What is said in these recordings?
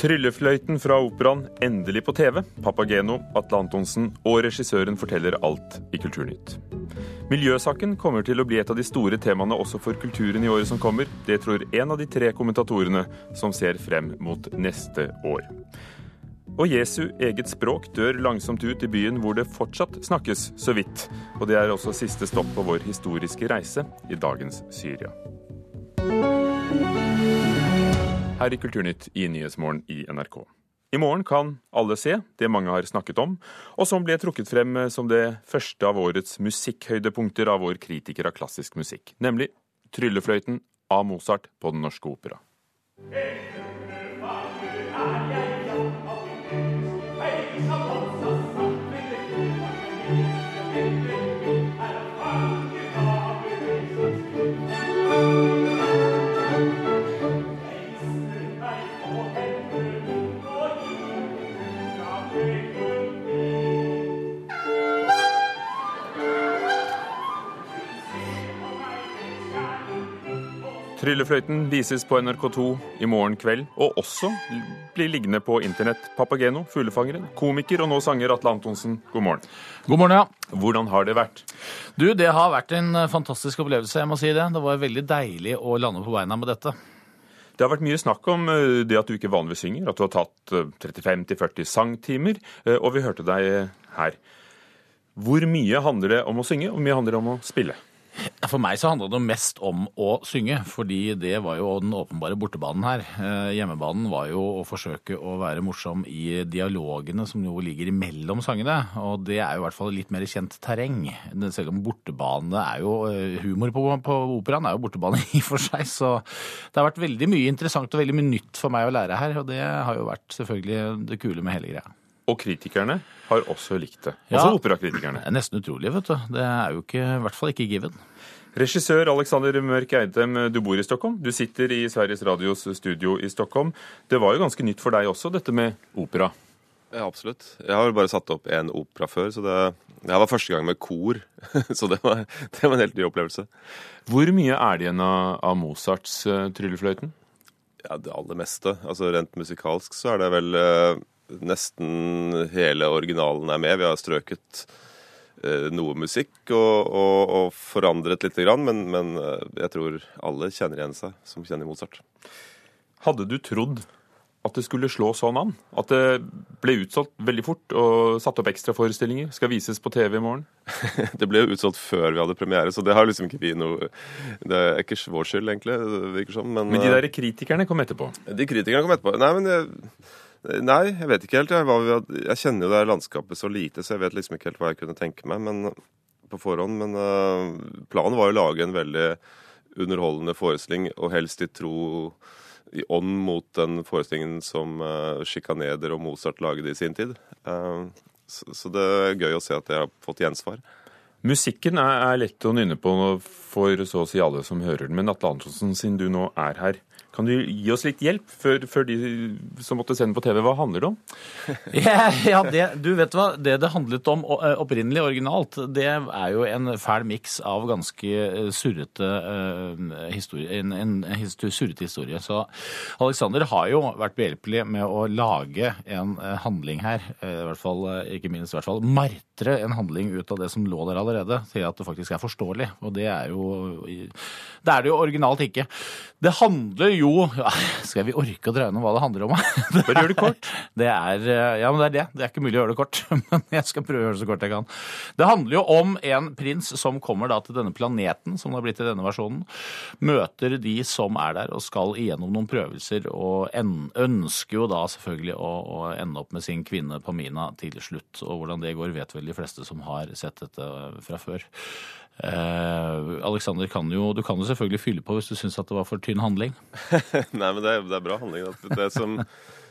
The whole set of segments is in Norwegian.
Tryllefløyten fra operaen endelig på TV. Papageno, Atle Antonsen og regissøren forteller alt i Kulturnytt. Miljøsaken kommer til å bli et av de store temaene også for kulturen i året som kommer. Det tror en av de tre kommentatorene som ser frem mot neste år. Og Jesu eget språk dør langsomt ut i byen hvor det fortsatt snakkes så vidt. Og det er også siste stopp på vår historiske reise i dagens Syria her i Kulturnytt i Nyhetsmorgen i NRK. I morgen kan alle se det mange har snakket om, og som ble trukket frem som det første av årets musikkhøydepunkter av vår kritiker av klassisk musikk, nemlig Tryllefløyten av Mozart på Den Norske Opera. Hey! Tryllefløyten vises på NRK2 i morgen kveld, og også blir liggende på internett. Papageno, fuglefangeren, komiker og nå sanger Atle Antonsen, god morgen. God morgen, ja. Hvordan har det vært? Du, Det har vært en eh, fantastisk opplevelse, jeg må si det. Det var veldig deilig å lande på beina med dette. Det har vært mye snakk om eh, det at du ikke vanligvis synger, at du har tatt 35-40 eh, sangtimer, og vi hørte deg her. Hvor mye handler det om å synge, og hvor mye handler det om å spille? For meg så handla det mest om å synge, fordi det var jo den åpenbare bortebanen her. Eh, hjemmebanen var jo å forsøke å være morsom i dialogene som jo ligger imellom sangene. Og det er jo i hvert fall litt mer kjent terreng. Selv om bortebane er jo eh, Humor på, på operaen er jo bortebane i og for seg. Så det har vært veldig mye interessant og veldig mye nytt for meg å lære her. Og det har jo vært selvfølgelig det kule med hele greia. Og kritikerne har også likt det. Også ja, operakritikerne. Er nesten utrolig, vet du. Det er jo ikke, i hvert fall ikke given. Regissør Alexander Mørk Eidem, du bor i Stockholm. Du sitter i Sveriges Radios studio i Stockholm. Det var jo ganske nytt for deg også, dette med opera? Ja, absolutt. Jeg har bare satt opp én opera før, så det, det var første gang med kor. Så det var, det var, en helt ny opplevelse. Hvor mye er det igjen av, av Mozarts uh, Tryllefløyten? Ja, Det aller meste. Altså Rent musikalsk så er det vel uh, nesten hele originalen er med. Vi har strøket noe musikk og, og, og forandret lite grann, men, men, eh, jeg tror alle kjenner igjen seg som kjenner Mozart. Hadde du trodd at det skulle slå sånn an? At det ble utsolgt veldig fort og satt opp ekstraforestillinger? Skal vises på TV i morgen? det ble jo utsolgt før vi hadde premiere, så det har liksom ikke vi noe Det er ikke vår skyld, egentlig. det virker som, men, men de der kritikerne kom etterpå? De kritikerne kom etterpå. Nei, men jeg, Nei, jeg vet ikke helt. Jeg, jeg, kjenner jo det landskapet så lite, så jeg vet liksom ikke helt hva jeg kunne tenke meg men, på forhånd. Men uh, planen var å lage en veldig underholdende forestilling, og helst i tro i ånd mot den forestillingen som uh, Schikaneder og Mozart lagde i sin tid. Så, så, det er gøy å se at jeg har fått gjensvar. Musikken er, er lett å nynne på for så å si alle som hører den, men Atle Antonsen, siden du nå er her, kan du gi oss litt hjelp før, før de som måtte sende på TV? Hva handler det om? ja, ja det, du vet hva, det det handlet om eh, opprinnelig, originalt, det er jo en fæl miks av ganske eh, surrete uh, historie, en, en, en, surrete historie. Så Alexander har jo vært behjelpelig med å lage en handling her, i hvert fall, ikke minst i hvert fall, martre en handling ut av det som lå der allerede, til at det faktisk er forståelig. Og det er jo Det er det jo originalt ikke. Det handler jo ja, Skal vi orke å dra gjennom hva det handler om? Bare gjør det kort. Det er, ja, men det er det. Det er ikke mulig å gjøre det kort. Men jeg skal prøve å gjøre det så kort jeg kan. Det handler jo om en prins som kommer da til denne planeten, som det har blitt i denne versjonen. Møter de som er der og skal igjennom noen prøvelser, og ønsker jo da selvfølgelig å, å ende opp med sin kvinne Pamina til slutt. Og hvordan det går, vet vel de fleste som har sett dette fra før. Eh, Alexander, kan jo, du kan jo selvfølgelig fylle på hvis du syns det var for tynn handling. Nei, men det er, det er, bra handling. Det som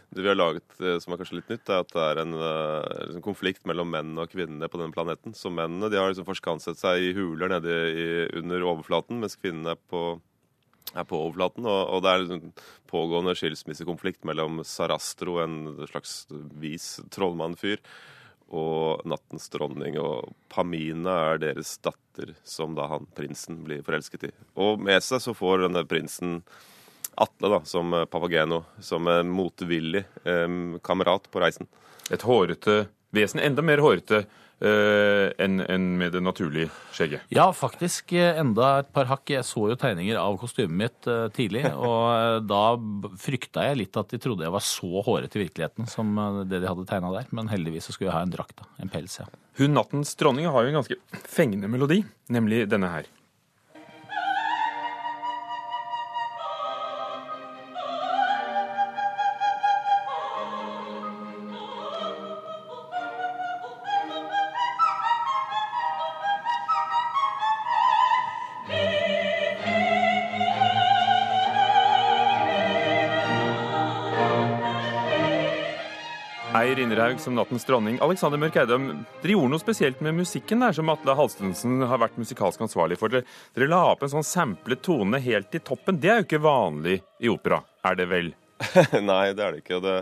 det vi har laget eh, som er kanskje litt nytt, er at det er en liksom, konflikt mellom menn og kvinnene på denne planeten. Så mennene de har liksom forskanset seg i huler nede i, under overflaten, mens kvinnene er på, er på overflaten. Og, og, det er en pågående skilsmissekonflikt mellom Sarastro, en slags vis trollmannfyr, og nattens dronning. Og Pamina er deres datter, som da han prinsen blir forelsket i. Og med seg så får denne prinsen Atle da, som eh, Papageno, som en motvillig eh, kamerat på reisen. Et hårete vesen. Enda mer hårete enn en med det naturlige skjegget. Ja, faktisk eh, enda et par hakk. Jeg så jo tegninger av kostymet mitt eh, tidlig, og eh, da frykta jeg litt at de trodde jeg var så hårete i virkeligheten som eh, det de hadde tegna der. Men heldigvis så skulle jeg ha en drakt, da. En pels, ja. Hun nattens dronning har jo en ganske fengende melodi, nemlig denne her. Eier Inderhaug som nattens dronning. Alexander Mørk Eidem, dere gjorde noe spesielt med musikken der, som Atle Halstensen har vært musikalsk ansvarlig for. Dere, dere la opp en sånn samplet tone helt i toppen. Det er jo ikke vanlig i opera, er det vel? Nei, det er det ikke. Det,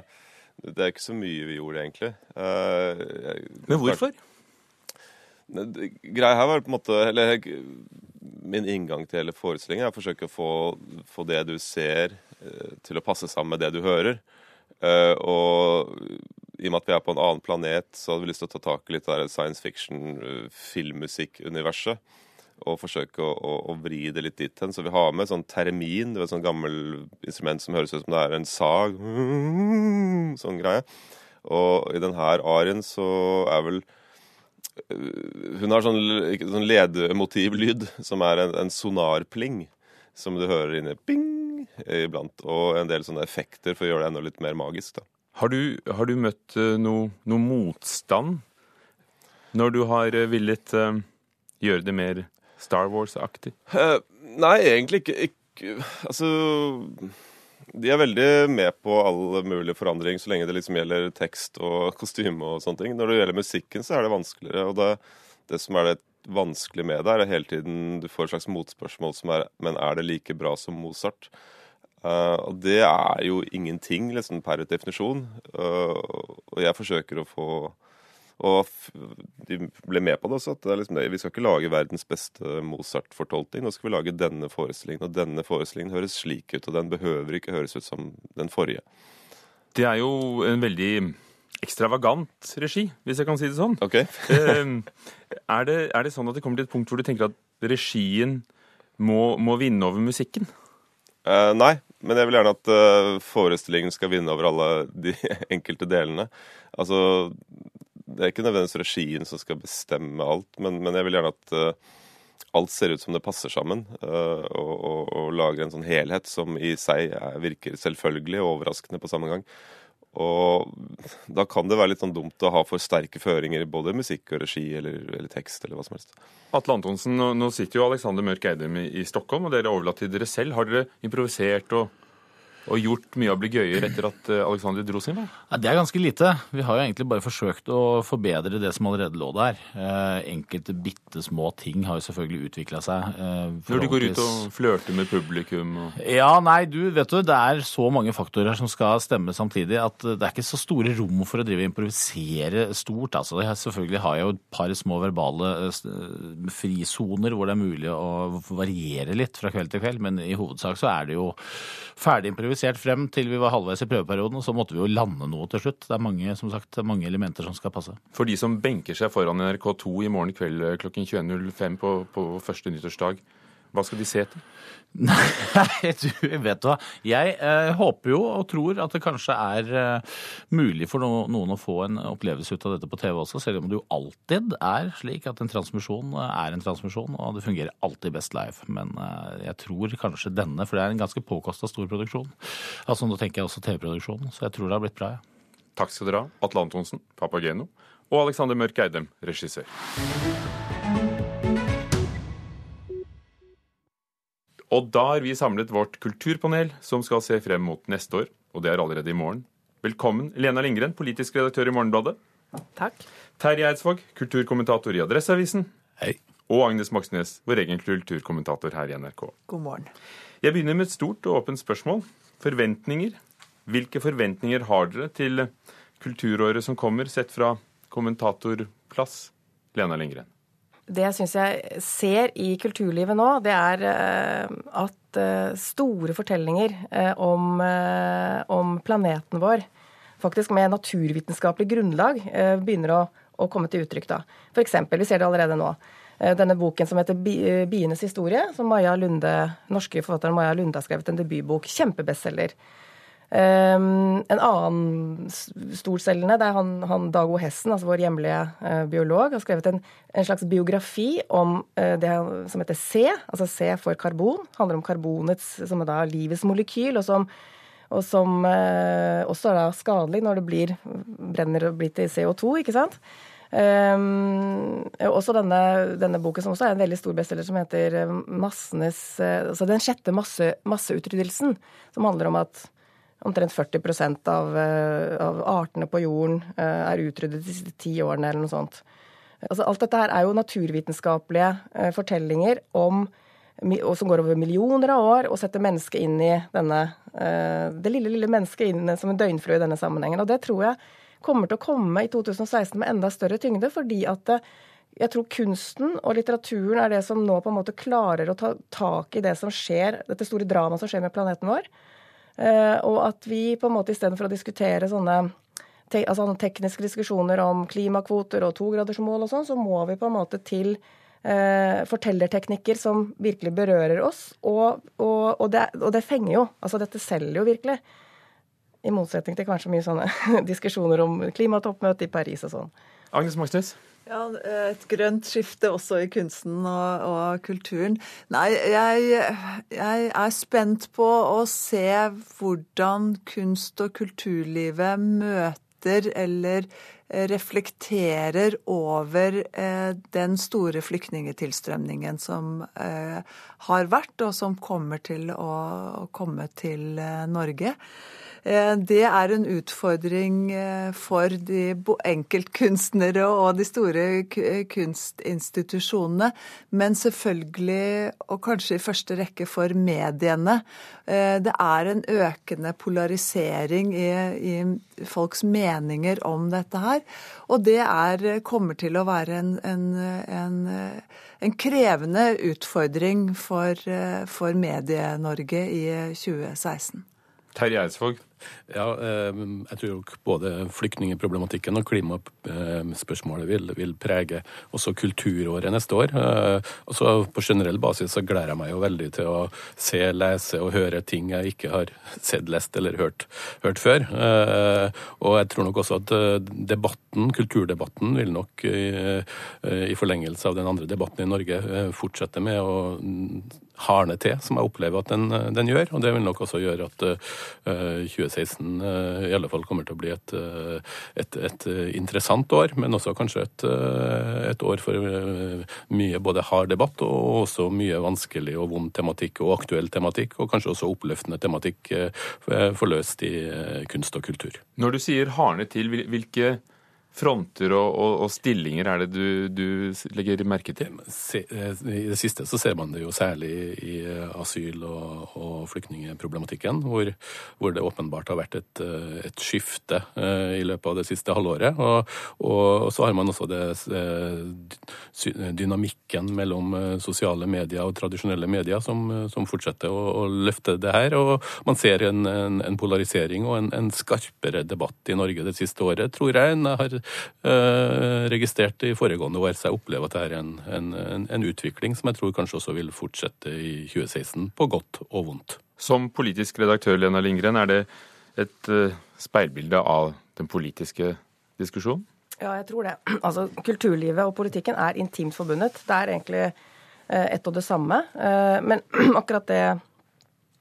det er ikke så mye vi gjorde, egentlig. Uh, jeg- Men hvorfor? Greia her var på en måte eller, Min inngang til hele forestillingen er å forsøke å få, få det du ser, eh, til å passe sammen med det du hører. Uh, og i og med at vi er på en annen planet, så hadde vi lyst til å ta tak i litt av det science fiction, eh. Og forsøke å, å, å vri det litt dit hen. Så vi har med sånn termin, det er et sånn gammel instrument som høres ut som det er en sag. Sånn greie. Og i denne arien så er vel hun har sånn, sånn ledemotivlyd som er en, en sonarpling, som du hører inni bing iblant, og en del sånne effekter for å gjøre det enda litt mer magisk. da. Har du, har du møtt eh, noe, noe motstand når du har eh, villet uh, gjøre det mer Star Wars-aktig? Uh, nei, egentlig ikke, ikke Altså De er veldig med på all mulig forandring så lenge det liksom gjelder tekst og kostyme og sånne ting. Når det gjelder musikken, så er det vanskeligere. Og det, det som er det vanskelige med det, er at hele tiden du får et slags motspørsmål som er Men er det like bra som Mozart? Eh, og det er jo ingenting, liksom, per definisjon. Uh, og jeg forsøker å få og de ble med på det også. at det er liksom, det, Vi skal ikke lage verdens beste Mozart-fortolkning. Nå skal vi lage denne forestillingen, og denne forestillingen høres slik ut. Og den behøver ikke høres ut som den forrige. Det er jo en veldig ekstravagant regi, hvis jeg kan si det sånn. Okay. Eh, er, det, er det sånn at det kommer til et punkt hvor du tenker at regien må, må vinne over musikken? Uh, nei, men jeg vil gjerne at eh, forestillingen skal vinne over alle de enkelte delene. Altså, det er ikke nødvendigvis regien som skal bestemme alt, men, men jeg vil gjerne at eh, alt ser ut som det passer sammen, eh, og, og, og lager en sånn helhet som i seg er, virker selvfølgelig og overraskende på samme gang. Og da kan det være litt sånn dumt å ha for sterke føringer både musikk og regi eller, eller tekst eller hva som helst. Atle Antonsen, nå sitter jo Alexander Mørk Eidem i, i Stockholm, og dere er overlatt til dere selv. Har dere improvisert og, og gjort mye av Bli gøyer etter at eh, Alexander dro sin vei? Ja, det er ganske lite. Vi har jo egentlig bare forsøkt å forbedre det som allerede lå der. Eh, enkelte bitte små ting har jo selvfølgelig utvikla seg. Eh, Når du går ut og flørter med publikum og Ja, nei, du, vet du, det er så mange faktorer som skal stemme samtidig at det er ikke så store rom for å drive og improvisere stort. Altså, selvfølgelig har jeg jo et par små verbale frisoner hvor det er mulig å variere litt fra kveld til kveld, men i hovedsak så er det jo ferdig improvisert frem til vi var halvveis i prøveperioden, og så måtte vi jo lande noe til slutt. Det er mange, som sagt, mange elementer som skal passe. For de som benker seg foran NRK2 i morgen kveld eh, klokken 21.05 på, på første nyttårsdag, hva skal de se etter? Nei, du vet hva. Jeg eh, håper jo og tror at det kanskje er eh, mulig for no noen å få en opplevelse ut av dette på TV også, selv om det jo alltid er slik at en transmisjon eh, er en transmisjon, og det fungerer alltid best live. Men eh, jeg tror kanskje denne, for det er en ganske påkosta stor produksjon. Altså Nå tenker jeg også TV-produksjon, så jeg tror det har blitt bra. Ja. Takk skal dere ha, Atle Antonsen, Papageno, og Alexander Mørk Eidem, regissør. Og da har vi samlet vårt kulturpanel, som skal se frem mot neste år, og det er allerede i morgen. Velkommen, Lena Lindgren, politisk redaktør i Morgenbladet. Takk. Terje Eidsvåg, kulturkommentator i Adresseavisen. Hei. Og Agnes Moxnes, vår egen kulturkommentator her i NRK. God morgen. Jeg begynner med et stort og åpent spørsmål. Forventninger. Hvilke forventninger har dere til kulturåret som kommer, sett fra kommentatorplass? Lena Lindgren. Det jeg syns jeg ser i kulturlivet nå, det er eh, at at store fortellinger om, om planeten vår, faktisk med naturvitenskapelig grunnlag, begynner å, å komme til uttrykk. da. Eksempel, vi ser det allerede nå. Denne boken som heter 'Bienes historie', som Maja Lunde, norske forfatteren Maja Lunde har skrevet en debutbok. Kjempebestselger. Um, en annen storselgende, det er han, han Dago Hessen, altså vår hjemlige uh, biolog, har skrevet en, en slags biografi om uh, det som heter C, altså C for karbon. handler om karbonets, som er da livets molekyl, og som, og som uh, også er da skadelig når det blir, brenner og blir til CO2, ikke sant? Um, også denne, denne, boken, som også er en veldig stor bestselger, som heter Massenes Altså Den sjette masse, masseutryddelsen, som handler om at omtrent 40 av, eh, av artene på jorden eh, er utryddet de siste ti årene, eller noe sånt. Altså, alt dette her er jo naturvitenskapelige eh, fortellinger om som går over millioner av år, og setter mennesket inn i denne Det lille, lille mennesket inn som en døgnflue i denne sammenhengen. Og det tror jeg kommer til å komme i 2016 med enda større tyngde, fordi at jeg tror kunsten og litteraturen er det som nå på en måte klarer å ta tak i det som skjer, dette store dramaet som skjer med planeten vår. Eh, og at vi på en måte istedenfor å diskutere sånne te, altså tekniske diskusjoner om klimakvoter og togradersmål og sånn, så må vi på en måte til eh, fortellerteknikker som virkelig berører oss. Og, og, og, det, og, det, fenger jo. Altså dette selger jo virkelig. I motsetning til kanskje mye sånne diskusjoner om klimatoppmøte i Paris og sånn. Agnes Moxnes? Ja, Et grønt skifte også i kunsten og, og kulturen. Nei, jeg, jeg, er spent på å se hvordan kunst- og kulturlivet møter eller reflekterer over eh, den store flyktningetilstrømningen som eh, har vært, og som kommer til å, komme til eh, Norge. Eh, det er en utfordring eh, for de enkeltkunstnere og de store eh, kunstinstitusjonene, men selvfølgelig, og kanskje i første rekke for mediene. Det er en økende polarisering i, i folks meninger om dette her. Og det er, kommer til å være en, en, en, en krevende utfordring for, for Medie-Norge i 2016. Terje Eidsvåg, ja, ehm, jeg tror nok både flyktningeproblematikken og klimaspørsmålet vil, vil, prege også kulturåret neste år. Og så på generell basis så gleder jeg meg jo veldig til å se, lese og høre ting jeg ikke har sett, lest eller hørt, hørt før. Eh, og jeg tror nok også at eh, debatten, kulturdebatten, vil nok i forlengelse av den andre debatten i Norge fortsette med å harne til, som jeg opplever at den, den, gjør. Og det vil nok også gjøre at uh, 2016 uh, i alle fall kommer til å bli et, uh, et, et interessant år, men også kanskje et, et år for mye både hard debatt og også mye vanskelig og vond tematikk og aktuell tematikk, og kanskje også oppløftende tematikk forløst i kunst og kultur. Når du sier hardne til, hvilke fronter og, og, og, stillinger er det du, du, legger merke til? Eh, I det siste så ser man det jo særlig i asyl- og, og flyktningeproblematikken, hvor, hvor, det åpenbart har vært et, eh, et, skifte eh, i løpet av det siste halvåret. Og, så har man også det, dynamikken mellom sosiale medier og tradisjonelle medier som, som fortsetter å, å, løfte det her. Og man ser en, en, en polarisering og en, en, skarpere debatt i Norge det siste året, tror jeg, enn jeg har Eh, registrert i foregående år. Så jeg opplever at det er en, en, en, utvikling som jeg tror kanskje også vil fortsette i 2016, på godt og vondt. Som politisk redaktør, Lena Lindgren, er det et uh, speilbilde av den politiske diskusjonen? Ja, jeg tror det. Altså, Kulturlivet og politikken er intimt forbundet. Det er egentlig uh, ett og det samme. Men akkurat det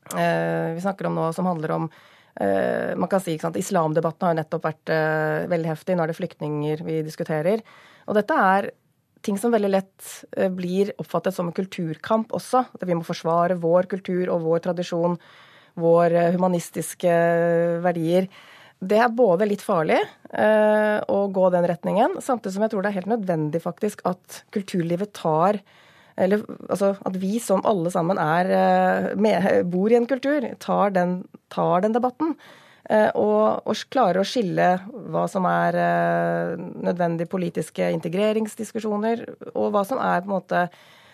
vi snakker om nå, som handler om Eh, man kan si at Islamdebatten har nettopp vært eh, veldig heftig. Nå er det flyktninger vi diskuterer. Og dette er ting som veldig lett eh, blir oppfattet som en kulturkamp også. At vi må forsvare vår kultur og vår tradisjon, våre humanistiske verdier. Det er både litt farlig eh, å gå den retningen, samtidig som jeg tror det er helt nødvendig faktisk at kulturlivet tar eller altså, at vi som alle sammen er, eh, med, bor i en kultur, tar den, tar den debatten. Eh, og, og, klarer å skille hva som er eh, nødvendige politiske integreringsdiskusjoner, og hva som er på en måte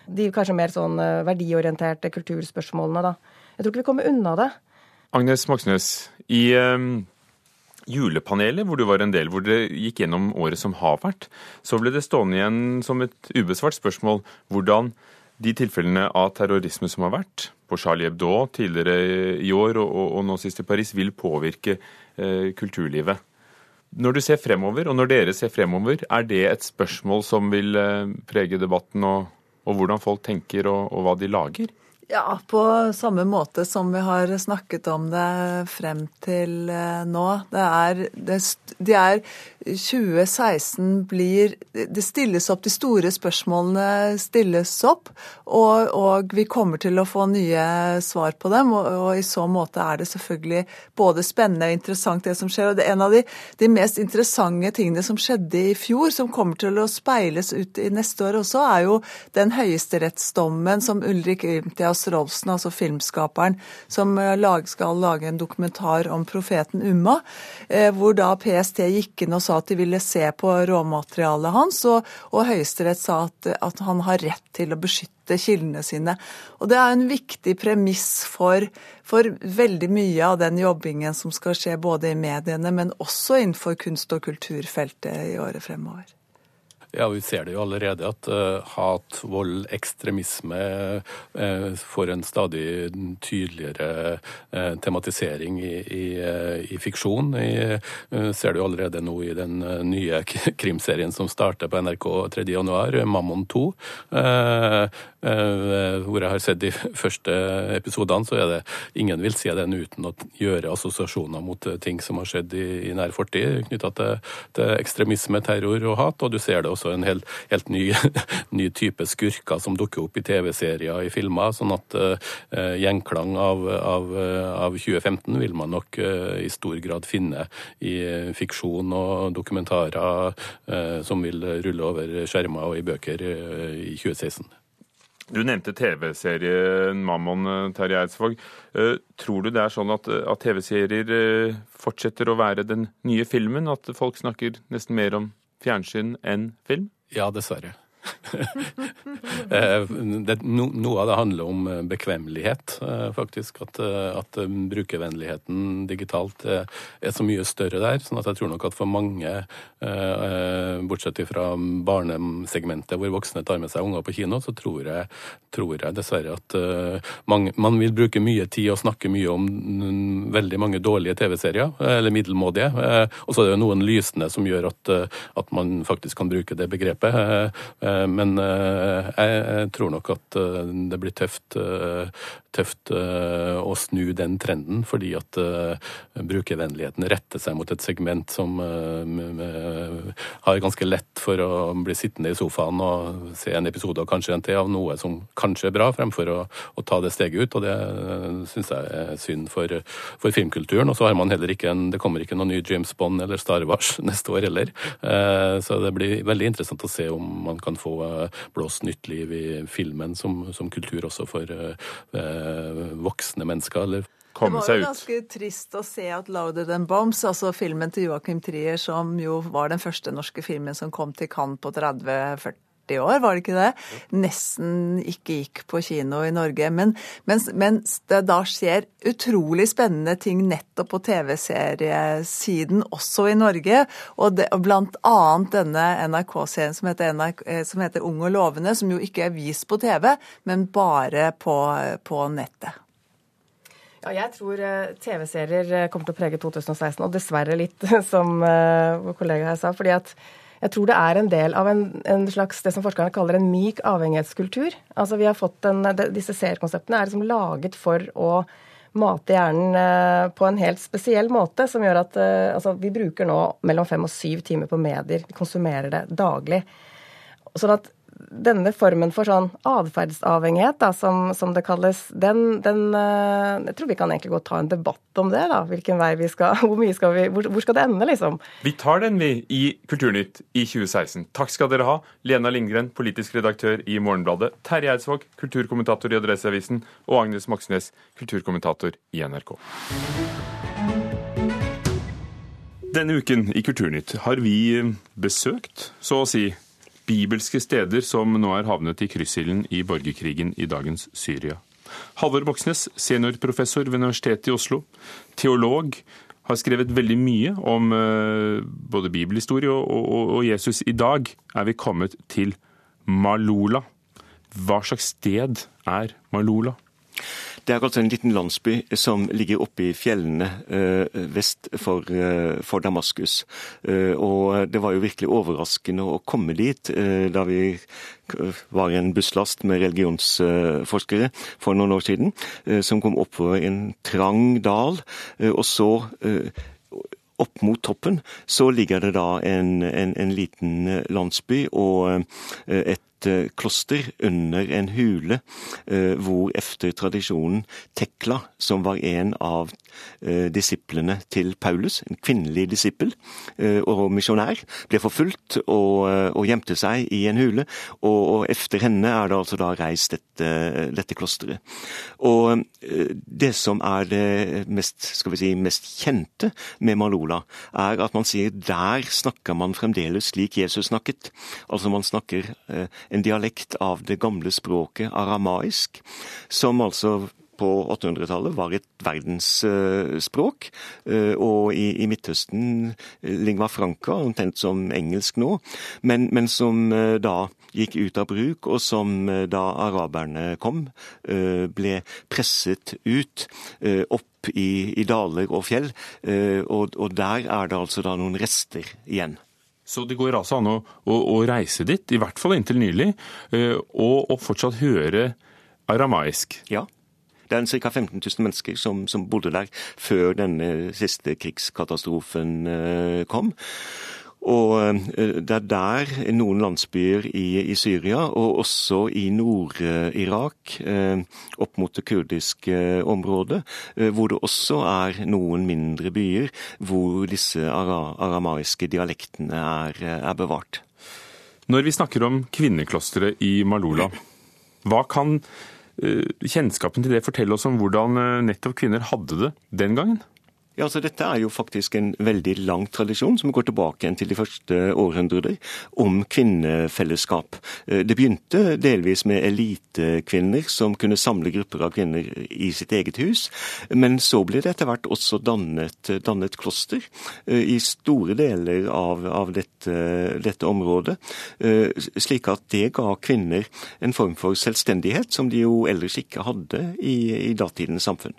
de kanskje mer sånn verdiorienterte kulturspørsmålene, da. Jeg tror ikke vi kommer unna det. Agnes Moxnes, i julepanelet, hvor du var en del, hvor dere gikk gjennom året som har vært, så ble det stående igjen som et ubesvart spørsmål hvordan de tilfellene av terrorisme som har vært, på Charlie Hebdo tidligere i år og, og, og nå sist i Paris, vil påvirke eh, kulturlivet. Når du ser fremover, og når dere ser fremover, er det et spørsmål som vil eh, prege debatten, og, og hvordan folk tenker og, hva de lager? Ja, på samme måte som vi har snakket om det frem til eh, nå. Det er, det, de er 2016 blir Det stilles opp, de store spørsmålene stilles opp, og, og vi kommer til å få nye svar på dem. Og, og, i så måte er det selvfølgelig både spennende og interessant det som skjer. Og det er en av de, de mest interessante tingene som skjedde i fjor, som kommer til å speiles ut i neste år også, er jo den høyesterettsdommen som Ulrik Ymtias Rolfsen, altså filmskaperen, som eh, skal lage en dokumentar om profeten Umma, eh, hvor da PST gikk inn og sa at de ville se på råmaterialet hans, og, og Høyesterett sa at, at han har rett til å beskytte kildene sine. Og Det er en viktig premiss for, for, veldig mye av den jobbingen som skal skje både i mediene, men også innenfor kunst- og kulturfeltet i året fremover. Ja, Vi ser det jo allerede at uh, hat, vold, ekstremisme uh, får en stadig tydeligere uh, tematisering i, i, i fiksjon. Vi ser det jo allerede nå i den nye krimserien som starter på NRK 3.1, Mammon 2. hvor jeg har sett de første episodene, så er det ingen vil se den uten å gjøre assosiasjoner mot ting som har skjedd i, i nær fortid knytta til, til ekstremisme, terror og hat. Og du ser det også en helt, helt ny, ny, type skurker som dukker opp i TV-serier, i filmer. Sånn at uh, gjenklang av, av, av, 2015 vil man nok uh, i stor grad finne i fiksjon og dokumentarer uh, som vil rulle over skjermer og i bøker i 2016. Du nevnte TV-serien Mammon, Terje Eidsvåg. Tror du det er sånn at, at TV-serier fortsetter å være den nye filmen? At folk snakker nesten mer om fjernsyn enn film? Ja, dessverre. Eh, det, no, noe av det handler om eh, bekvemmelighet, eh, faktisk. At, at brukervennligheten digitalt er, så mye større der. sånn at jeg tror nok at for mange, bortsett fra barnesegmentet hvor voksne tar med seg unger på kino, så tror jeg, tror jeg dessverre at mange, man vil bruke mye tid og snakke mye om veldig mange dårlige TV-serier, eller middelmådige. Og så er det noen lysende som gjør at, at man faktisk kan bruke det begrepet. Eh, men eh, jeg tror nok at eh, det blir tøft, tøft å snu den trenden, fordi at brukervennligheten retter seg mot et segment som har ganske lett for å bli sittende i sofaen og se en episode og kanskje en til av noe som kanskje er bra, fremfor å, å ta det steget ut. Og det syns jeg er synd for, for, filmkulturen. Og så har man heller ikke en Det kommer ikke noen ny James Bond eller Star Wars neste år heller. Så det blir veldig interessant å se om man kan få eh, blåst nytt liv i filmen som, som kultur også for eh, voksne mennesker. eller det var jo ganske trist å se at 'Louder Than Bombs', altså filmen til Joachim Trier, som jo var den første norske filmen som kom til Cannes på 30-40 40 år, var det ikke det? Nesten ikke gikk på kino i Norge. Men mens, mens det da skjer utrolig spennende ting nettopp på TV-seriesiden også i Norge, og, det, og blant annet denne NRK-serien som, NRK, som, heter Ung og lovende, som jo ikke er vist på TV, men bare på, på nettet. Ja, jeg tror eh, TV-serier eh, kommer til å prege 2016, og dessverre litt, som vår kollega her sa. fordi at jeg tror det er en del av en, en, slags det som forskerne kaller en myk avhengighetskultur. Altså vi har fått en, Disse seerkonseptene er liksom laget for å mate hjernen eh, på en helt spesiell måte, som gjør at eh, altså, vi bruker nå mellom fem og syv timer på medier. Vi konsumerer det daglig. Sånn at denne formen for sånn atferdsavhengighet, som, som, det kalles, den, den, eh, Jeg tror vi kan egentlig gå og ta en debatt om det, da. Hvilken vei vi skal Hvor mye skal vi Hvor, hvor skal det ende, liksom? Vi tar den, vi, i Kulturnytt i 2016. Takk skal dere ha. Lena Lindgren, politisk redaktør i Morgenbladet. Terje Eidsvåg, kulturkommentator i Adresseavisen. Og Agnes Moxnes, kulturkommentator i NRK. Denne uken i Kulturnytt har vi besøkt, så å si, bibelske steder som nå er havnet i kryssilden i borgerkrigen i dagens Syria. Halvor Moxnes, seniorprofessor ved Universitetet i Oslo, teolog, har skrevet veldig mye om eh, både bibelhistorie og, og, og Jesus. I dag er vi kommet til Malula. Hva slags sted er Malola? Det er altså en liten landsby som ligger oppe i fjellene eh, vest for, eh, for, Damaskus. Eh, og det var jo virkelig overraskende å komme dit da vi var en busslast med religionsforskere for noen år siden, som kom oppover en trang dal. Og så opp mot toppen så ligger det da en, en, en liten landsby og et Eh, kloster under en hule, eh, hvor efter tradisjonen Tekla, som var en av eh, disiplene til Paulus, en kvinnelig disippel og misjonær, ble forfulgt og, og, gjemte seg i en hule. Og, og efter henne er det altså da reist dette, dette klosteret. Og det som er det mest, skal vi si, mest kjente med Malola, er at man sier der snakker man fremdeles slik Jesus snakket. Altså man snakker en dialekt av det gamle språket aramaisk, som altså på 800-tallet var et verdensspråk. Eh, og i, i, Midtøsten lingva lingua franca, omtrent som engelsk nå, men, men, som eh, da gikk ut av bruk, og som da araberne kom, ble presset ut. Opp i, i daler og fjell, og, og der er det altså da noen rester igjen. Så det går altså an å, å, å reise dit, i hvert fall inntil nylig, eh, og, og fortsatt høre aramaisk? Ja. Det er ca. 15 000 mennesker som, som, bodde der før denne siste krigskatastrofen eh, kom. Og eh, det er der noen landsbyer i, i Syria, og også i Nord-Irak, eh, opp mot det kurdiske området, eh, hvor det også er noen mindre byer hvor disse aramaiske dialektene er, er bevart. Når vi snakker om kvinneklosteret i Malula, hva kan kjennskapen til det fortelle oss om hvordan nettopp kvinner hadde det den gangen? Ja, altså Dette er jo faktisk en veldig lang tradisjon som går tilbake til de første århundrer, om kvinnefellesskap. Eh, det begynte delvis med elitekvinner som kunne samle grupper av kvinner i sitt eget hus, men så ble det etter hvert også dannet, dannet kloster eh, i store deler av, av dette, dette, området, eh, slik at det ga kvinner en form for selvstendighet som de jo ellers ikke hadde i, i datidens samfunn.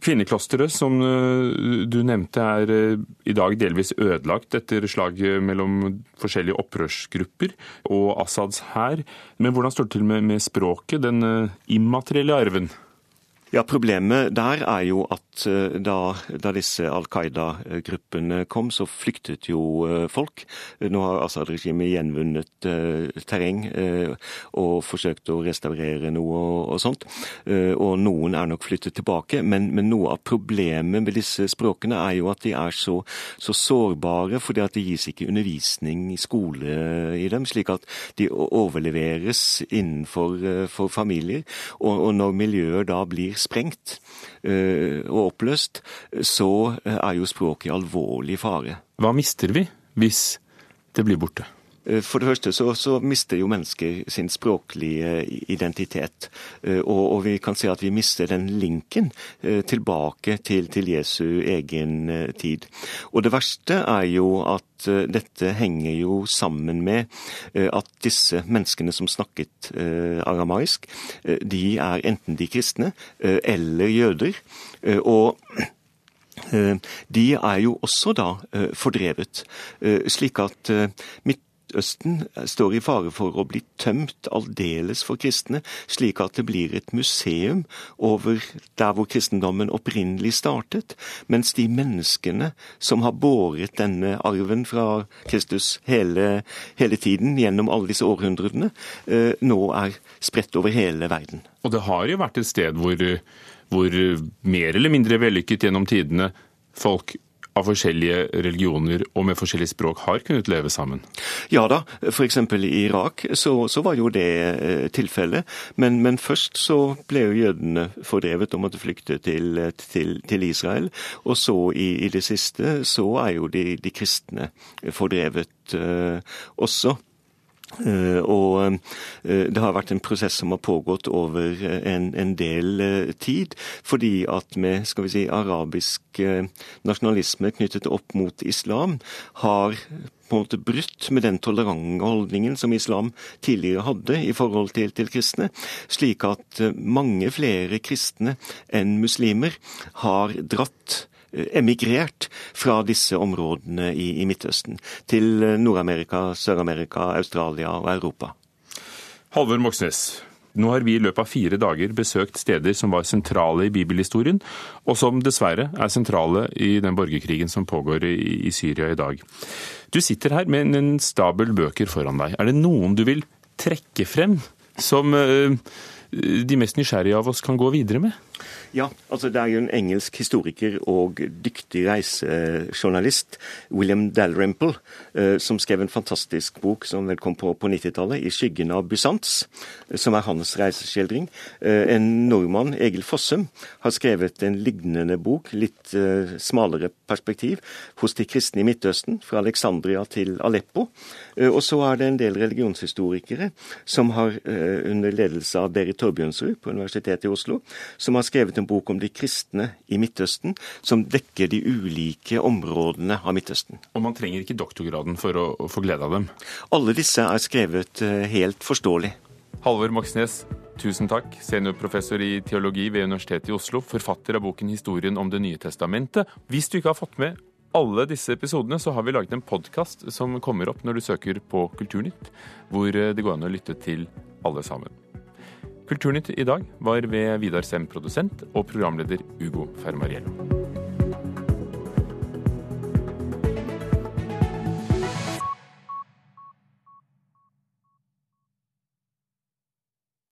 Kvinneklosteret, som eh, du nevnte, er eh, i dag delvis ødelagt etter slaget mellom forskjellige opprørsgrupper og Assads hær. Men hvordan står det til med, språket, den eh, immaterielle arven? Ja, Problemet der er jo at eh, da, da disse Al Qaida-gruppene kom, så flyktet jo eh, folk. Nå har Assad-regimet gjenvunnet eh, terreng eh, og forsøkt å restaurere noe og, og sånt. Uh, og noen er nok flyttet tilbake. Men, men, noe av problemet med disse språkene er jo at de er så, så sårbare, fordi at det gis ikke undervisning i skole i dem, slik at de overleveres innenfor for familier. Og, og når miljøer da blir sprengt eh, og oppløst, så eh, er jo språket i alvorlig fare. Hva mister vi hvis det blir borte? Eh, for det første så, så, mister jo mennesker sin språklige identitet. Eh, og, og, vi kan si at vi mister den linken eh, tilbake til, til, Jesu egen tid. Og det verste er jo at dette henger jo sammen med at disse menneskene som snakket aramaisk, de er enten de kristne eller jøder. og de er jo også da fordrevet. Slik at mitt Midtøsten står i fare for å bli tømt aldeles for kristne, slik at det blir et museum over der hvor kristendommen opprinnelig startet, mens de menneskene som har båret denne arven fra Kristus hele, hele tiden gjennom alle disse århundrene, eh, nå er spredt over hele verden. Og det har jo vært et sted hvor, hvor mer eller mindre vellykket gjennom tidene folk av forskjellige religioner og med forskjellige språk har kunnet leve sammen? Ja da, f.eks. i Irak så, så, var jo det eh, tilfellet. Men, men, først så ble jo jødene fordrevet og måtte flykte til, til, til Israel. Og så i, i, det siste så er jo de, de kristne fordrevet uh, også. Uh, og uh, det har vært en prosess som har pågått over en, en del tid. Fordi at med skal vi si, arabisk nasjonalisme knyttet opp mot islam, har på en måte brutt med den tolerante holdningen som islam tidligere hadde i forhold til, til kristne. Slik at mange flere kristne enn muslimer har dratt Eh, emigrert fra disse områdene i, i Midtøsten til eh, Nord-Amerika, Sør-Amerika, Australia og Europa. Halvor Moxnes, nå har vi i løpet av fire dager besøkt steder som var sentrale i bibelhistorien, og som dessverre er sentrale i den borgerkrigen som pågår i, Syria i dag. Du sitter her med en stabel bøker foran deg. Er det noen du vil trekke frem som uh, de mest nysgjerrige av oss kan gå videre med? Ja, altså det er jo en engelsk historiker og dyktig reisejournalist, William Dalrymple, eh, som skrev en fantastisk bok som vel kom på, på 90-tallet, 'I skyggen av Bysants', som er hans reiseskildring. Eh, en nordmann, Egil Fossum, har skrevet en lignende bok, litt smalere perspektiv, hos de kristne i Midtøsten, fra Alexandria til Aleppo. Og så er det en del religionshistorikere som har, under ledelse av Berit Torbjørnsrud på Universitetet i Oslo, som har skrevet en bok om de kristne i Midtøsten, som dekker de ulike områdene av Midtøsten. Og man trenger ikke doktorgraden for å, å få glede av dem? Alle disse er skrevet eh, helt forståelig. Halvor Moxnes, tusen takk. Seniorprofessor i teologi ved Universitetet i Oslo. Forfatter av boken 'Historien om Det nye testamentet'. Hvis du ikke har fått med alle disse episodene, så har vi laget en podkast som kommer opp når du søker på Kulturnytt, hvor eh, det går an å lytte til alle sammen. Kulturnytt i dag var ved Vidar Sem produsent og programleder Ugo Fermariello.